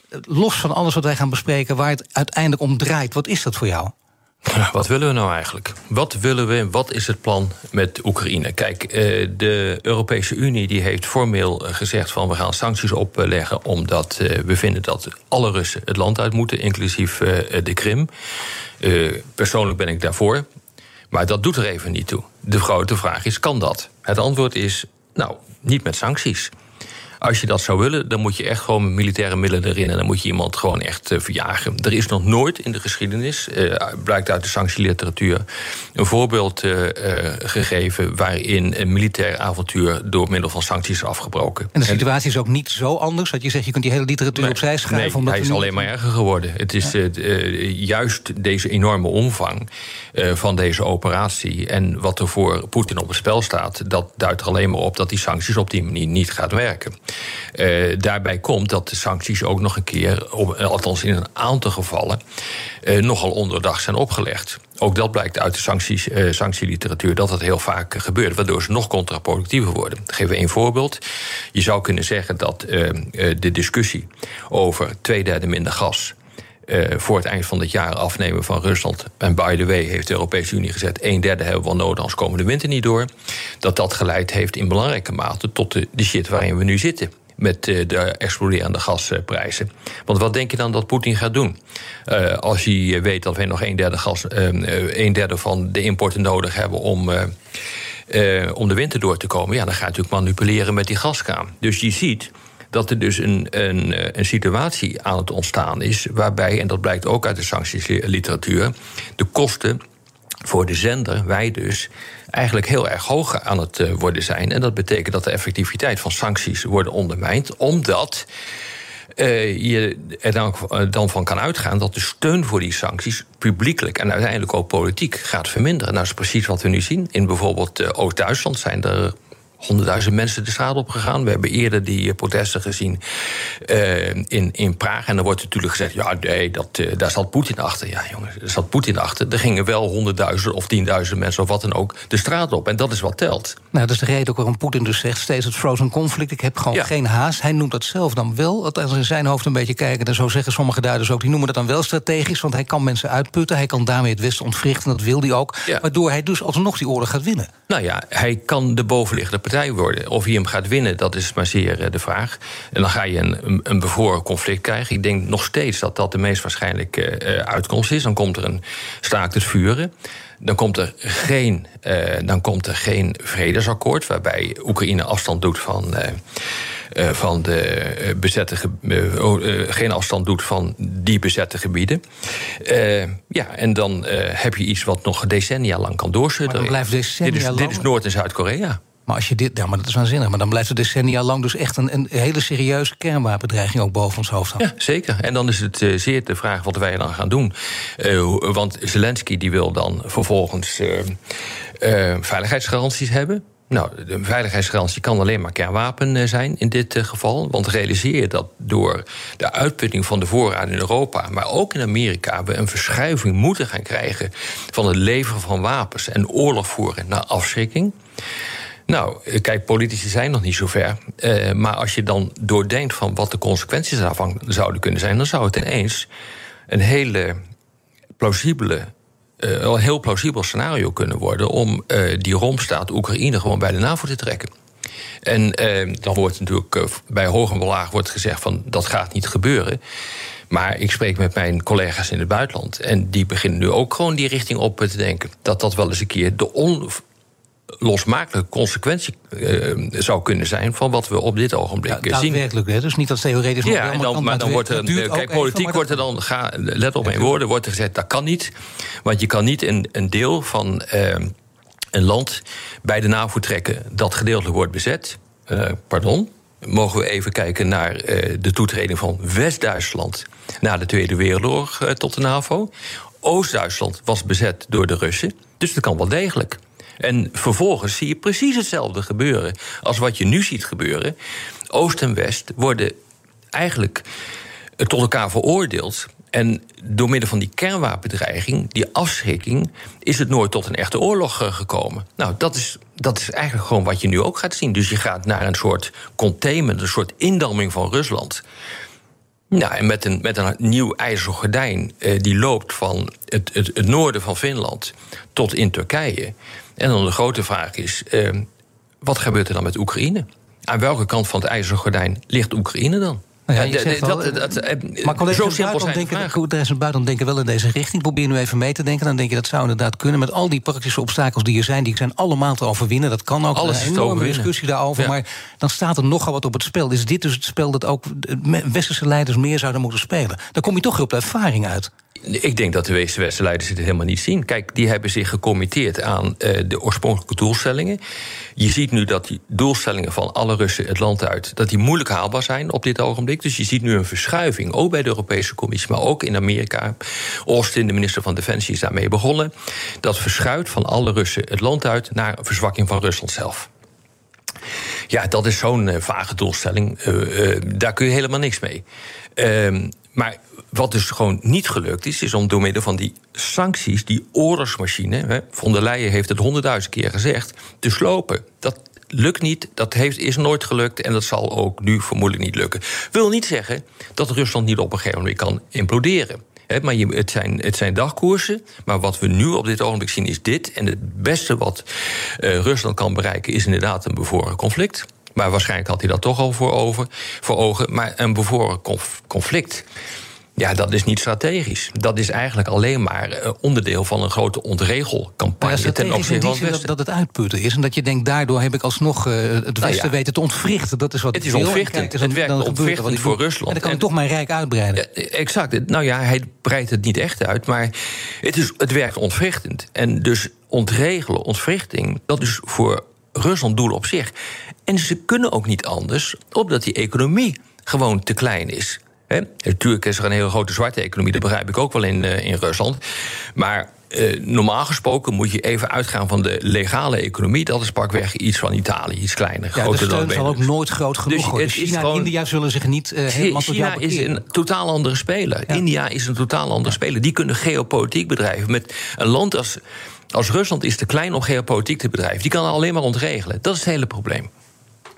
eh, los van alles wat wij gaan bespreken, waar het uiteindelijk om draait. Wat is dat voor jou? Wat willen we nou eigenlijk? Wat willen we? Wat is het plan met Oekraïne? Kijk, eh, de Europese Unie die heeft formeel gezegd van we gaan sancties opleggen omdat eh, we vinden dat alle Russen het land uit moeten, inclusief eh, de Krim. Persoonlijk ben ik daarvoor, maar dat doet er even niet toe. De grote vraag is: kan dat? Het antwoord is: nou, niet met sancties. Als je dat zou willen, dan moet je echt gewoon met militaire middelen erin. En dan moet je iemand gewoon echt uh, verjagen. Er is nog nooit in de geschiedenis, uh, blijkt uit de sanctieliteratuur, een voorbeeld uh, gegeven waarin een militair avontuur door middel van sancties is afgebroken. En de situatie is ook niet zo anders dat je zegt je kunt die hele literatuur nee, opzij schrijven. Nee, hij is alleen maar erger geworden. Het is ja. juist deze enorme omvang van deze operatie en wat er voor Poetin op het spel staat, dat duidt er alleen maar op dat die sancties op die manier niet gaat werken. Uh, daarbij komt dat de sancties ook nog een keer, althans in een aantal gevallen, uh, nogal onderdag zijn opgelegd. Ook dat blijkt uit de sancties, uh, sanctieliteratuur dat dat heel vaak gebeurt, waardoor ze nog contraproductiever worden. Geef één voorbeeld. Je zou kunnen zeggen dat de discussie over twee derde minder gas uh, voor het eind van dit jaar afnemen van Rusland. En by the way heeft de Europese Unie gezet... een derde hebben we wel nodig, als komen de winter niet door. Dat dat geleid heeft in belangrijke mate tot de, shit waarin we nu zitten met uh, de exploderende gasprijzen. Want wat denk je dan dat Poetin gaat doen? Uh, als hij weet dat wij nog een derde, gas, een derde van de importen nodig hebben om, om de winter door te komen, ja, dan gaat hij natuurlijk manipuleren met die gaskraan. Dus je ziet dat er dus een, een, eh, een situatie aan het ontstaan is. waarbij, en dat blijkt ook uit de sanctiesliteratuur. de kosten voor de zender, wij dus, eigenlijk heel erg hoog aan het eh, worden zijn. En dat betekent dat de effectiviteit van sancties worden ondermijnd, omdat. Uh, je er dan, dan, van kan uitgaan dat de steun voor die sancties publiekelijk en uiteindelijk ook politiek gaat verminderen. Nou, dat is precies wat we nu zien. In bijvoorbeeld uh, Oost-Duitsland zijn er honderdduizend mensen de straat op gegaan. We hebben eerder die eh, protesten gezien uh, in, in Praag. En dan wordt natuurlijk gezegd: ja, nee, dat, uh, daar zat Poetin achter. Ja, jongens, daar zat Poetin achter. Er gingen wel honderdduizend of tienduizend mensen of wat dan ook de straat op. En dat is wat telt. Nou, dat is de reden ook waarom Poetin dus zegt: steeds het frozen conflict. Ik heb gewoon ja. geen haast. Hij noemt dat zelf dan wel. Als in zijn hoofd een beetje kijken, en zo zeggen sommige duiders ook, die noemen dat dan wel strategisch. Want hij kan mensen uitputten. Hij kan daarmee het Westen ontwrichten. Dat wil hij ook. Ja. Waardoor hij dus alsnog die oorlog gaat winnen. Nou ja, hij kan de bovenliggende partij worden. Of hij hem gaat winnen, dat is maar zeer eh, de vraag. En dan ga je een, een, bevroren conflict krijgen. Ik denk nog steeds dat dat de meest waarschijnlijke uh, uitkomst is. Dan komt er een staakt het vuren. Dan komt er geen, uh, dan komt er geen vredesakkoord waarbij Oekraïne afstand doet van. Uh, uh, van de bezette uh, geen afstand doet van die bezette gebieden. ja, en dan heb je iets wat nog decennia lang kan doorsudderen. dit is, dit is Noord- en Zuid-Korea. Maar als je dit, ja, maar dat is waanzinnig. Maar dan blijft er decennia lang dus echt een, een hele serieuze kernwapendreiging ook boven ons hoofd hangen. Ja, zeker. En dan is het uh, zeer de vraag wat wij dan gaan doen. Uh, want Zelensky die wil dan vervolgens uh, veiligheidsgaranties hebben. Nou, de veiligheidsgarantie kan alleen maar kernwapen zijn in dit geval. Want realiseer je dat door de uitputting van de voorraden in Europa, maar ook in Amerika, we een verschuiving moeten gaan krijgen van het leveren van wapens en oorlog voeren naar afschrikking. Nou, kijk, politici zijn nog niet zo ver. Uh, maar als je dan doordenkt van wat de consequenties daarvan zouden kunnen zijn, dan zou het ineens een hele plausibele. Uh, heel plausibel scenario kunnen worden om uh, die romstaat Oekraïne gewoon bij de NAVO te trekken. En dan wordt natuurlijk bij hoog en laag wordt gezegd van dat gaat niet gebeuren. Maar ik spreek met mijn collega's in het buitenland. En die beginnen nu ook gewoon die richting op te denken. Dat dat wel eens een keer de on, losmakelijke consequentie uh, zou kunnen zijn van wat we op dit ogenblik ja, zien. Daadwerkelijk, hè? dus niet als theoretisch. Ja, en dan, maar dan wordt er, kijk, politiek wordt er dan, ga, let op mijn woorden, wordt er gezegd dat kan niet. Want je kan niet een, een deel van uh, een land bij de NAVO trekken dat gedeeltelijk wordt bezet. Uh, pardon. Mogen we even kijken naar de toetreding van West-Duitsland na de Tweede Wereldoorlog tot de NAVO? Oost-Duitsland was bezet door de Russen, dus dat kan wel degelijk. En vervolgens zie je precies hetzelfde gebeuren als wat je nu ziet gebeuren. Oost en West worden eigenlijk tot elkaar veroordeeld. En door middel van die kernwapendreiging, die afschrikking, is het nooit tot een echte oorlog eh, gekomen. Nou, dat is, dat is eigenlijk gewoon wat je nu ook gaat zien. Dus je gaat naar een soort containment, een soort indamming van Rusland. Nou, en met een, met een nieuw ijzeren gordijn eh, die loopt van het, het noorden van Finland tot in Turkije. En dan de grote vraag is: uh, wat gebeurt er dan met Oekraïne? Aan welke kant van het ijzeren gordijn ligt Oekraïne dan? Nou ja, dat, dat, dat, eh, maar collega's zo simpel denken, denken wel in deze richting. Probeer nu even mee te denken. Dan denk je dat zou inderdaad kunnen. Met al die praktische obstakels die er zijn, die zijn allemaal te overwinnen. Dat kan ook. Alles een enorme discussie daarover. Ja. Maar dan staat er nogal wat op het spel. Is dit dus het spel dat ook westerse leiders meer zouden moeten spelen? Dan kom je toch op de ervaring uit. Ik denk dat de westerse leiders het helemaal niet zien. Kijk, die hebben zich gecommitteerd aan uh, de oorspronkelijke doelstellingen. Je ziet nu dat die doelstellingen van alle Russen het land uit... dat die moeilijk haalbaar zijn op dit ogenblik. Dus je ziet nu een verschuiving, ook bij de Europese Commissie... maar ook in Amerika. Austin, de minister van Defensie, is daarmee begonnen. Dat verschuift van alle Russen het land uit... naar een verzwakking van Rusland zelf. Ja, dat is zo'n vage doelstelling. daar kun je helemaal niks mee. Ehm, maar wat dus gewoon niet gelukt is, is om door middel van die sancties, die oorlogsmachine, hè, von der Leyen heeft het honderdduizend keer gezegd, te slopen. Dat lukt niet, dat heeft, is nooit gelukt en dat zal ook nu vermoedelijk niet lukken. Wil niet zeggen dat Rusland niet op een gegeven moment kan imploderen. maar je, het, zijn, het zijn dagkoersen. Maar wat we nu op dit ogenblik zien is dit. En het beste wat uh, Rusland kan bereiken is inderdaad een bevoren conflict. Maar waarschijnlijk had hij dat toch al voor, over, voor ogen. Maar een bevoren conflict. Ja, dat is niet strategisch. Dat is eigenlijk alleen maar eh, onderdeel van een grote ontregelcampagne ja, ten opzichte van het Westen. Dat, dat het uitputten is en dat je denkt, daardoor heb ik alsnog uh, het nou Westen nou weten te ontwrichten. Dat is wat het is ontwrichtend. Het werkt ontwrichtend voor Rusland. En dan kan ik toch mijn rijk uitbreiden. Exact. Nou ja, hij breidt het niet echt uit, maar het, is, het werkt ontwrichtend. En dus ontregelen, ontwrichting, dat is voor Rusland doel op zich. En ze kunnen ook niet anders, omdat die economie gewoon te klein is. He? Natuurlijk is er een hele grote zwarte economie, dat begrijp ik ook wel in, uh, in Rusland. Maar uh, normaal gesproken moet je even uitgaan van de legale economie. Dat is pakweg iets van Italië, iets kleiner. Ja, groter de steun zal ook nooit groot genoeg dus worden. China en India zullen zich niet uh, helemaal China is een totaal andere speler. India is een totaal andere speler. Die kunnen geopolitiek bedrijven. Met een land als, als Rusland is te klein om geopolitiek te bedrijven. Die kan alleen maar ontregelen. Dat is het hele probleem.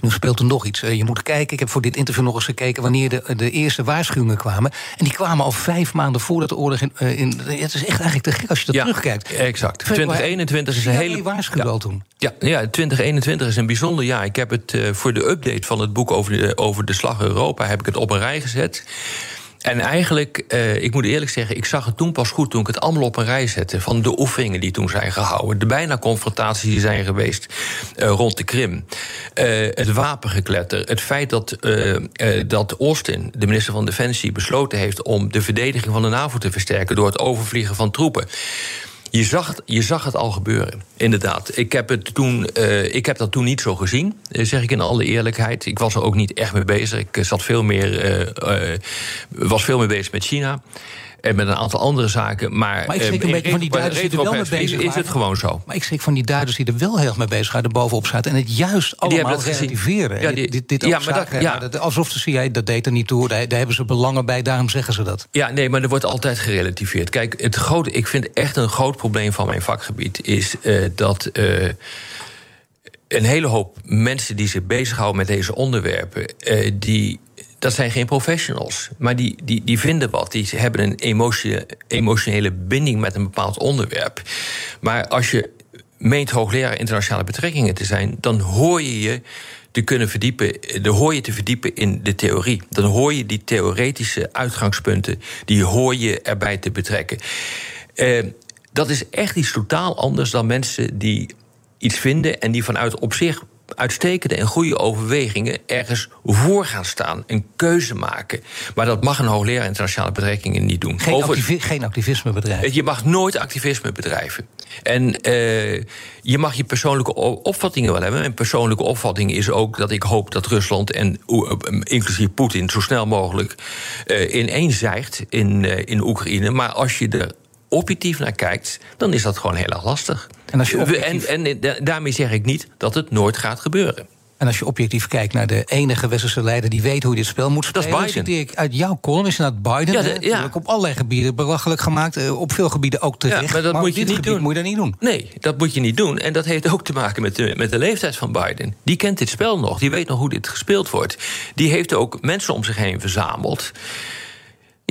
Nu speelt er nog iets. Eh, je moet kijken, ik heb voor dit interview nog eens gekeken... wanneer de, de eerste waarschuwingen kwamen. En die kwamen al vijf maanden voordat de oorlog... In, eh, in, het is echt eigenlijk te gek als je dat ja, terugkijkt. Exact. 2021 is een hele... waarschuwing al toen. Ja, ja, 2021 is een bijzonder jaar. Ik heb het uh, voor de update van het boek over de, over de slag Europa... heb ik het op een rij gezet... En eigenlijk, uh, ik moet eerlijk zeggen, ik zag het toen pas goed toen ik het allemaal op een rij zette. Van de oefeningen die toen zijn gehouden. De bijna confrontaties die zijn geweest uh, rond de Krim. Uh, het wapengekletter. Het feit dat, dat Austin, de minister van Defensie, besloten heeft om de verdediging van de NAVO te versterken door het overvliegen van troepen. Je zag, je zag het al gebeuren, inderdaad. Ik heb, het toen, uh, ik heb dat toen niet zo gezien, eh, zeg ik in alle eerlijkheid. Ik was er ook niet echt mee bezig. Ik eh, zat veel meer, was veel meer bezig met China. En met een aantal andere zaken. Maar, maar ik schrik een beetje van die Duitsers die er wel mee bezig is, is het gewoon zo. Maar ik schrik van die Duitsers die er wel heel erg mee bezig zijn, er bovenop schuiten. En het juist allemaal relativeren. Ja, die, dit, dit ja, maar dat, ja. alsof de CIA dat deed er niet toe. Daar, daar, hebben ze belangen bij, daarom zeggen ze dat. Ja, nee, maar er wordt altijd gerelativeerd. Kijk, het grote, ik vind echt een groot probleem van mijn vakgebied... is uh, dat... Uh, een hele hoop mensen die zich bezighouden met deze onderwerpen, uh, die dat zijn geen professionals. Maar die, die, die vinden wat. Die hebben een emotie, emotionele binding met een bepaald onderwerp. Maar als je meent hoogleraar internationale betrekkingen te zijn, dan hoor je je te kunnen verdiepen, dan hoor je te verdiepen in de theorie. Dan hoor je die theoretische uitgangspunten, die hoor je erbij te betrekken. Uh, dat is echt iets totaal anders dan mensen die iets vinden en die vanuit op zich uitstekende en goede overwegingen ergens voor gaan staan. Een keuze maken. Maar dat mag een hoogleraar internationale betrekkingen niet doen. Geen, Over, geen activisme bedrijven. Je mag nooit activisme bedrijven. En uh, je mag je persoonlijke opvattingen wel hebben. Mijn persoonlijke opvatting is ook dat ik hoop dat Rusland en inclusief Poetin zo snel mogelijk uh, ineenzijgt in, in Oekraïne. Maar als je er objectief naar kijkt, dan is dat gewoon heel erg lastig. En, als je objectief... en, en daarmee zeg ik niet dat het nooit gaat gebeuren. En als je objectief kijkt naar de enige westerse leider die weet hoe je dit spel moet spelen. Dat is Biden. Ik uit jouw column is dat Biden. Ja, de, ja. op allerlei gebieden belachelijk gemaakt. Eh, op veel gebieden ook terecht. Ja, maar dat moet je niet doen. moet je dat niet doen. Nee, dat moet je niet doen. En dat heeft ook te maken met de, met de leeftijd van Biden. Die kent dit spel nog. Die weet nog hoe dit gespeeld wordt. Die heeft ook mensen om zich heen verzameld.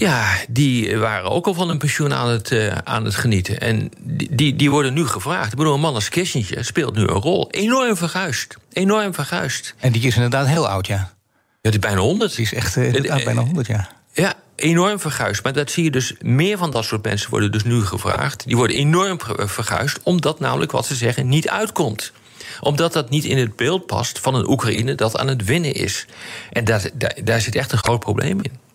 Ja, die waren ook al van een pensioen aan het, uh, aan het genieten. En die, die worden nu gevraagd. Ik bedoel, een man als Kissinger speelt nu een rol. Enorm verguisd. Enorm verguisd. En die is inderdaad heel oud, ja. Ja, die is bijna 100. Die is echt uh, inderdaad bijna 100, ja. Ja, enorm verguisd. Maar dat zie je dus, meer van dat soort mensen worden dus nu gevraagd. Die worden enorm verguisd, omdat namelijk wat ze zeggen niet uitkomt omdat dat niet in het beeld past van een Oekraïne dat aan het winnen is. En daar, daar, daar zit echt een groot probleem in.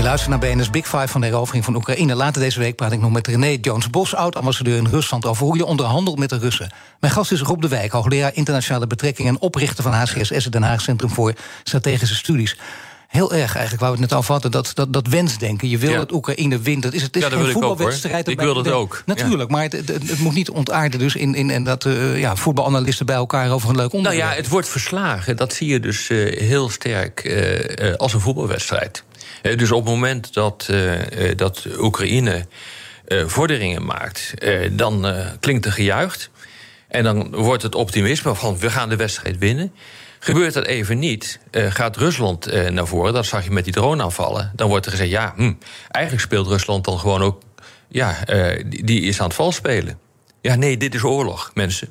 Je luistert naar BNS Big Five van de herovering van Oekraïne. Later deze week praat ik nog met René Jones-Bos, oud-ambassadeur in Rusland... over hoe je onderhandelt met de Russen. Mijn gast is Rob de Wijk, hoogleraar internationale betrekkingen... en oprichter van HCSS, het Den Haag Centrum voor Strategische Studies heel erg eigenlijk, waar we het net over hadden, dat, dat, dat wensdenken. Je wil dat Oekraïne wint. Het is, het is ja, dat geen wil voetbalwedstrijd. Ik, ik wil dat ook. Natuurlijk, maar het, het, moet niet ontaarden dus in, in en dat uh, ja, voetbalanalisten bij elkaar over een leuk onderwerp. Nou ja, het wordt verslagen. Dat zie je dus uh, heel sterk uh, als een voetbalwedstrijd. Dus op het moment dat, dat Oekraïne vorderingen maakt, dan klinkt er gejuicht. En dan wordt het optimisme van we gaan de wedstrijd winnen. Gebeurt dat even niet, gaat Rusland naar voren, dat zag je met die droneaanvallen. Dan wordt er gezegd, ja, hm, eigenlijk speelt Rusland dan gewoon ook... ja, die, die is aan het vals spelen. Ja, nee, dit is oorlog, mensen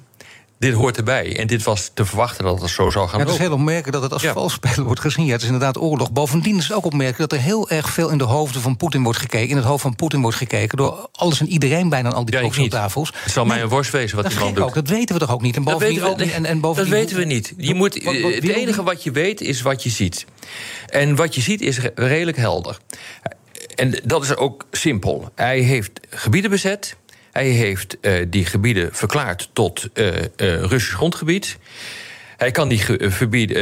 dit hoort erbij. En dit was te verwachten dat het zo zou gaan. Ja, het is heel opmerkelijk dat het als ja. valspelen wordt gezien. Ja, het is inderdaad oorlog. Bovendien is het ook opmerkelijk dat er heel erg veel in de hoofden van Poetin wordt gekeken. In het hoofd van Poetin wordt gekeken door alles en iedereen bijna aan al die ja, tafels. Het zal mij een worst wezen wat die man doet. Ook, dat weten we toch ook niet. En bovendien dat weten we, ook, en, en bovendien, dat weten we niet. Je moet, wat, wat, het enige wat je weet is wat je ziet. En wat je ziet is redelijk helder. En dat is ook simpel. Hij heeft gebieden bezet. Hij heeft uh, die gebieden verklaard tot uh, uh, Russisch grondgebied. Hij kan die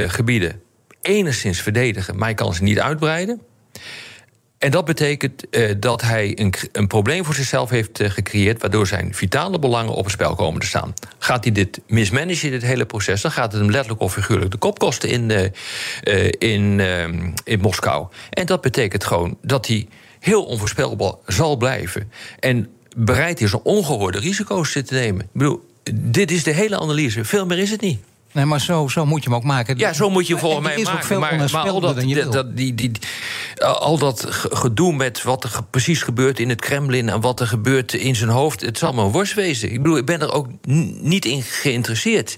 gebieden enigszins verdedigen, maar hij kan ze niet uitbreiden. En dat betekent dat hij een, een, probleem voor zichzelf heeft gecreëerd, waardoor zijn vitale belangen op het spel komen te staan. Gaat hij dit mismanagen, dit hele proces, dan gaat het hem letterlijk of figuurlijk de kop kosten in, in, in Moskou. En dat betekent gewoon dat hij heel onvoorspelbaar zal blijven. En bereid is om ongehoorde risico's te nemen. Ik bedoel, dit is de hele analyse. Veel meer is het niet. Nee, maar zo, zo moet je hem ook maken. Ja, zo moet je volgens mij maken. Maar, maar al dat, dat, die, die, al dat gedoe met wat er precies gebeurt in het Kremlin... en wat er gebeurt in zijn hoofd, het zal maar een worst wezen. Ik bedoel, ik ben er ook niet in geïnteresseerd.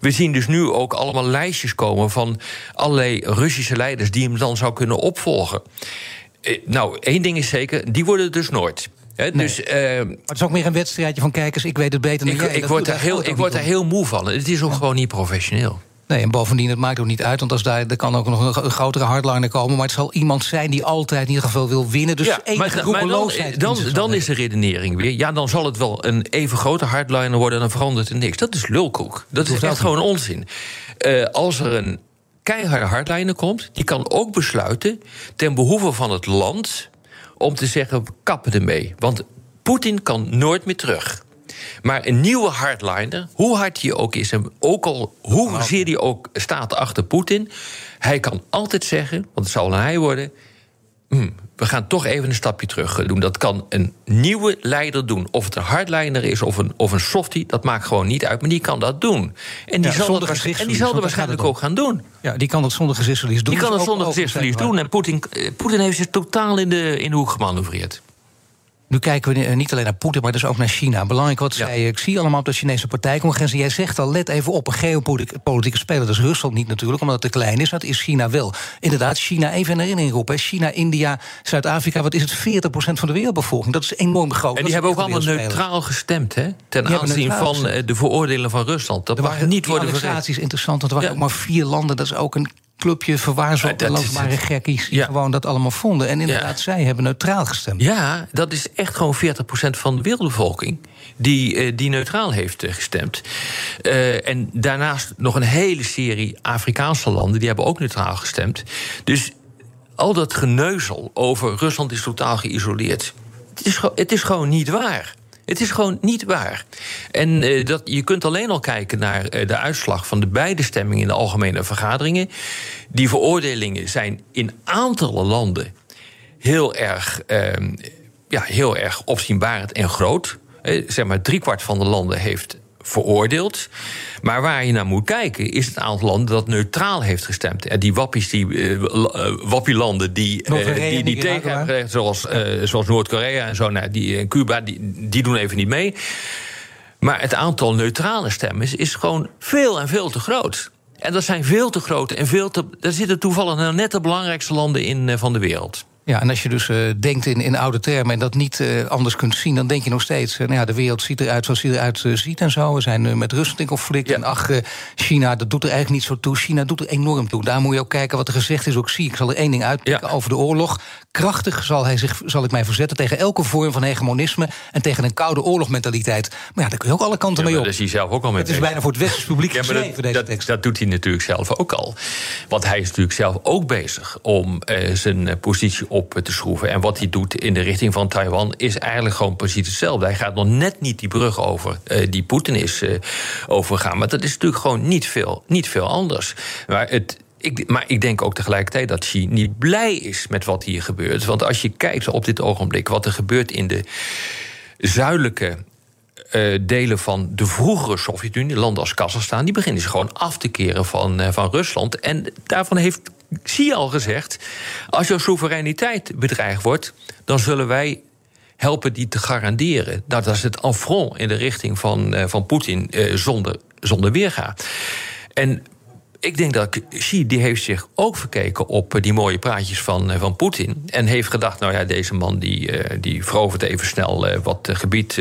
We zien dus nu ook allemaal lijstjes komen... van allerlei Russische leiders die hem dan zou kunnen opvolgen. Eh, nou, één ding is zeker, die worden dus nooit. He, nee. dus, uh, maar het is ook meer een wedstrijdje van kijkers. Ik weet het beter dan ik, jij. Ik word, daar heel, ik word daar heel moe van. Het is ook ja. gewoon niet professioneel. Nee, en bovendien, het maakt ook niet uit. Want als daar, er kan ook nog een grotere hardliner komen. Maar het zal iemand zijn die altijd in ieder geval wil winnen. Dus ja, enige maar, dan, dan, dan is de redenering weer... ja, dan zal het wel een even grote hardliner worden... en dan verandert er niks. Dat is lulkoek. Dat is echt gewoon onzin. Uh, als er een keiharde hardliner komt... die kan ook besluiten ten behoeve van het land om te zeggen: kappen ermee. Want Poetin kan nooit meer terug. Maar een nieuwe hardliner, hoe hard hij ook is, en ook al hoe zeer hij ook staat achter Poetin, hij kan altijd zeggen, want het zal hij worden. Hmm, we gaan toch even een stapje terug doen. Dat kan een nieuwe leider doen. Of het een hardliner is of een, of een softie, dat maakt gewoon niet uit. Maar die kan dat doen. En die ja, zal, dat, en die zal dat waarschijnlijk ook gaan doen. Ja, die kan dat zonder gezichtsverlies doen. Die kan dat zonder gezichtsverlies doen. En Poetin, Poetin heeft zich totaal in de, in de hoek gemanoeuvreerd. Nu kijken we niet alleen naar Poetin, maar dus ook naar China. Belangrijk wat ja. je. Ik zie allemaal op de Chinese partijcongres. En jij zegt al, let even op, een geopolitieke speler. Dat is Rusland niet natuurlijk, omdat het te klein is. Dat is China wel. Inderdaad, China, even in herinnering roepen. China, India, Zuid-Afrika, wat is het? 40% van de wereldbevolking. Dat is enorm groot. En die hebben ook allemaal neutraal gestemd, hè? Ten aanzien van gestemd. de veroordelen van Rusland. Dat mag niet worden vergeten. is interessant, want er waren ja. ook maar vier landen. Dat is ook een clubje verwaarzochte landbare gekkies... die ja. gewoon dat allemaal vonden. En inderdaad, ja. zij hebben neutraal gestemd. Ja, dat is echt gewoon 40% van de wereldbevolking... die, uh, die neutraal heeft uh, gestemd. Uh, en daarnaast nog een hele serie Afrikaanse landen... die hebben ook neutraal gestemd. Dus al dat geneuzel over Rusland is totaal geïsoleerd... het is, het is gewoon niet waar. Het is gewoon niet waar. En uh, dat, je kunt alleen al kijken naar uh, de uitslag van de beide stemmingen in de algemene vergaderingen. Die veroordelingen zijn in aantallen landen heel erg, uh, ja, heel erg opzienbarend en groot. zeg maar, driekwart van de landen heeft veroordeeld. Maar waar je naar moet kijken is het aantal landen dat neutraal heeft gestemd. En die wappies, die uh, wappielanden die, uh, die, die tegen hebben gezegd, zoals, uh, zoals Noord-Korea en zo, nou, die, en Cuba, die, die doen even niet mee. Maar het aantal neutrale stemmen is gewoon veel en veel te groot. En dat zijn veel te grote en veel te. Daar zitten toevallig nou net de belangrijkste landen in van de wereld. Ja, en als je dus uh, denkt in, in oude termen en dat niet uh, anders kunt zien, dan denk je nog steeds: uh, nou ja, de wereld ziet eruit zoals hij eruit ziet en zo. We zijn met Rusland in conflict. Ja. En ach, China, dat doet er eigenlijk niet zo toe. China doet er enorm toe. Daar moet je ook kijken wat er gezegd is. Ook zie ik zal er één ding uitpikken ja. over de oorlog. Krachtig zal, hij zich, zal ik mij verzetten tegen elke vorm van hegemonisme en tegen een koude oorlogmentaliteit. Maar ja, daar kun je ook alle kanten ja, mee op. Dat is hij zelf ook al mee Het is bijna voor het westers publiek dat, deze tekst. Dat doet hij natuurlijk zelf ook al. Want hij is natuurlijk zelf ook bezig om zijn positie op te schroeven. En wat hij doet in de richting van Taiwan is eigenlijk gewoon precies hetzelfde. Hij gaat nog net niet die brug over uh, die Poetin is uh, overgaan. Maar dat is natuurlijk gewoon niet veel, niet veel anders. Maar het, ik, maar ik denk ook tegelijkertijd dat Xi niet blij is met wat hier gebeurt. Want als je kijkt op dit ogenblik wat er gebeurt in de zuidelijke uh, delen van de vroegere Sovjet-Unie, landen als Kazachstan, die beginnen zich gewoon af te keren van, van Rusland. En daarvan heeft Xi al gezegd: als jouw soevereiniteit bedreigd wordt, dan zullen wij helpen die te garanderen. Dat is het affront in de richting van, uh, van Poetin zonder, zonder weerga. En ik denk dat Xi die heeft zich ook verkeken op die mooie praatjes van, van Poetin. En heeft gedacht, nou ja, deze man die, die verovert even snel wat gebied.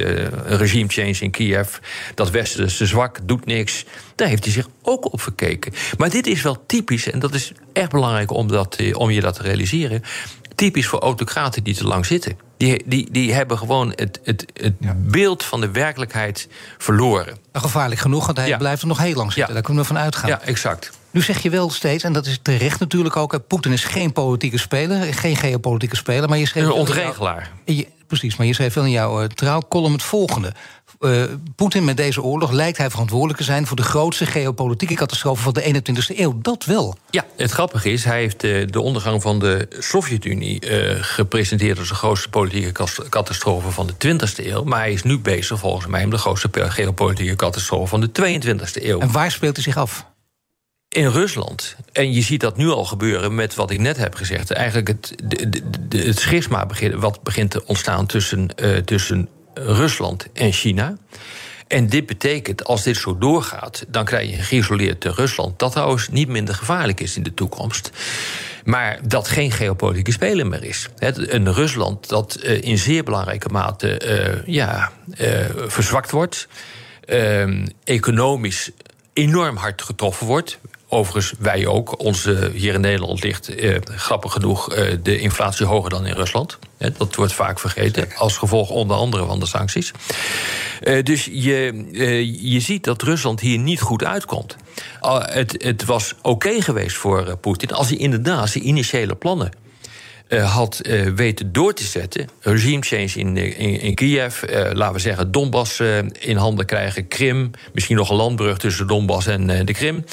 regime change in Kiev. Dat Westen is te zwak, doet niks. Daar heeft hij zich ook op verkeken. Maar dit is wel typisch, en dat is echt belangrijk om, dat, om je dat te realiseren. Typisch voor autocraten die te lang zitten. Die, die, die hebben gewoon het, het, het ja. beeld van de werkelijkheid verloren. Nou, gevaarlijk genoeg, want hij Ja. blijft er nog heel lang zitten. Ja. Daar kunnen we van uitgaan. Ja, exact. Nu zeg je wel steeds, en dat is terecht natuurlijk ook... Poetin is geen politieke speler, geen geopolitieke speler... maar je schreef Een ontregelaar. je- precies, maar je schreef wel in jouw uh, trouwcolumn het volgende. Eh, Poetin met deze oorlog lijkt hij verantwoordelijk te zijn... voor de grootste geopolitieke catastrofe van de 21e eeuw. Dat wel. Ja, het grappige is, hij heeft eh, de ondergang van de Sovjet-Unie eh, gepresenteerd als de grootste politieke catastrofe van de 20e eeuw. Maar hij is nu bezig, volgens mij, om de grootste geopolitieke catastrofe van de 22e eeuw. En waar speelt hij zich af? In Rusland. En je ziet dat nu al gebeuren met wat ik net heb gezegd. Eigenlijk het, de, de, de- het schisma begint, wat begint te ontstaan tussen, eh, tussen Rusland en China. En dit betekent, als dit zo doorgaat, dan krijg je een geïsoleerd Rusland. Dat trouwens niet minder gevaarlijk is in de toekomst. Maar dat geen geopolitieke speler meer is. Een Rusland dat eh, in zeer belangrijke mate eh, ja, eh, verzwakt wordt. eh, economisch enorm hard getroffen wordt. Overigens, wij ook. Onze, hier in Nederland ligt eh, grappig genoeg eh, de inflatie hoger dan in Rusland. Dat wordt vaak vergeten. Als gevolg onder andere van de sancties. Eh, dus je, eh, je ziet dat Rusland hier niet goed uitkomt. Ah, het, het was oké geweest voor eh, Poetin als hij inderdaad zijn initiële plannen eh, had weten door te zetten. Regime change in, in, in Kiev, laten we zeggen Donbass in handen krijgen, Krim, misschien nog een landbrug tussen Donbass en de Krim.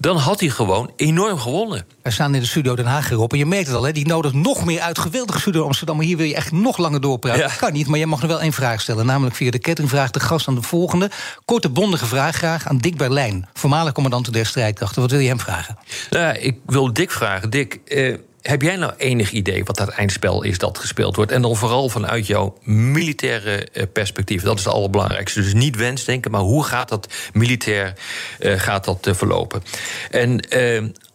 Dan had hij gewoon enorm gewonnen. Wij staan in de studio Den Haag hierop. En je merkt het al, hè, die nodigt nog meer uit. Geweldige studio Amsterdam. Maar hier wil je echt nog langer doorpraten. Ja. Dat kan niet, maar jij mag nog wel één vraag stellen. Namelijk via de kettingvraag de gast aan de volgende. Korte, bondige vraag graag aan Dick Berlijn. Voormalig commandant der strijdkrachten. Wat wil je hem vragen? Nou, ik wil Dick vragen. Dick, eh, heb jij nou enig idee wat dat eindspel is dat gespeeld wordt? En dan vooral vanuit jouw militaire eh, perspectief. Dat is het allerbelangrijkste. Dus niet wensdenken, maar hoe gaat dat militair eh, gaat dat, eh, verlopen? En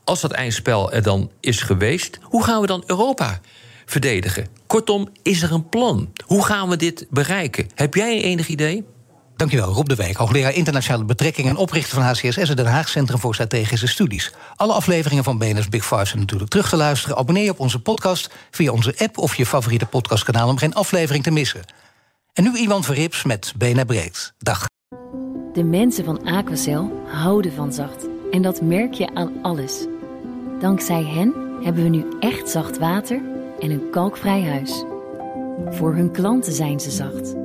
als dat eindspel er dan is geweest, hoe gaan we dan Europa verdedigen? Kortom, is er een plan? Hoe gaan we dit bereiken? Heb jij enig idee? Dankjewel, Rob de Wijk, hoogleraar internationale betrekkingen en oprichter van HCSS en Den Haag Centrum voor Strategische Studies. Alle afleveringen van BNS Big Five zijn natuurlijk terug te luisteren. Abonneer je op onze podcast via onze app of je favoriete podcastkanaal om geen aflevering te missen. En nu iemand Verrips met BNR Breed. Dag. De mensen van Aquacel houden van zacht. En dat merk je aan alles. Dankzij hen hebben we nu echt zacht water en een kalkvrij huis. Voor hun klanten zijn ze zacht.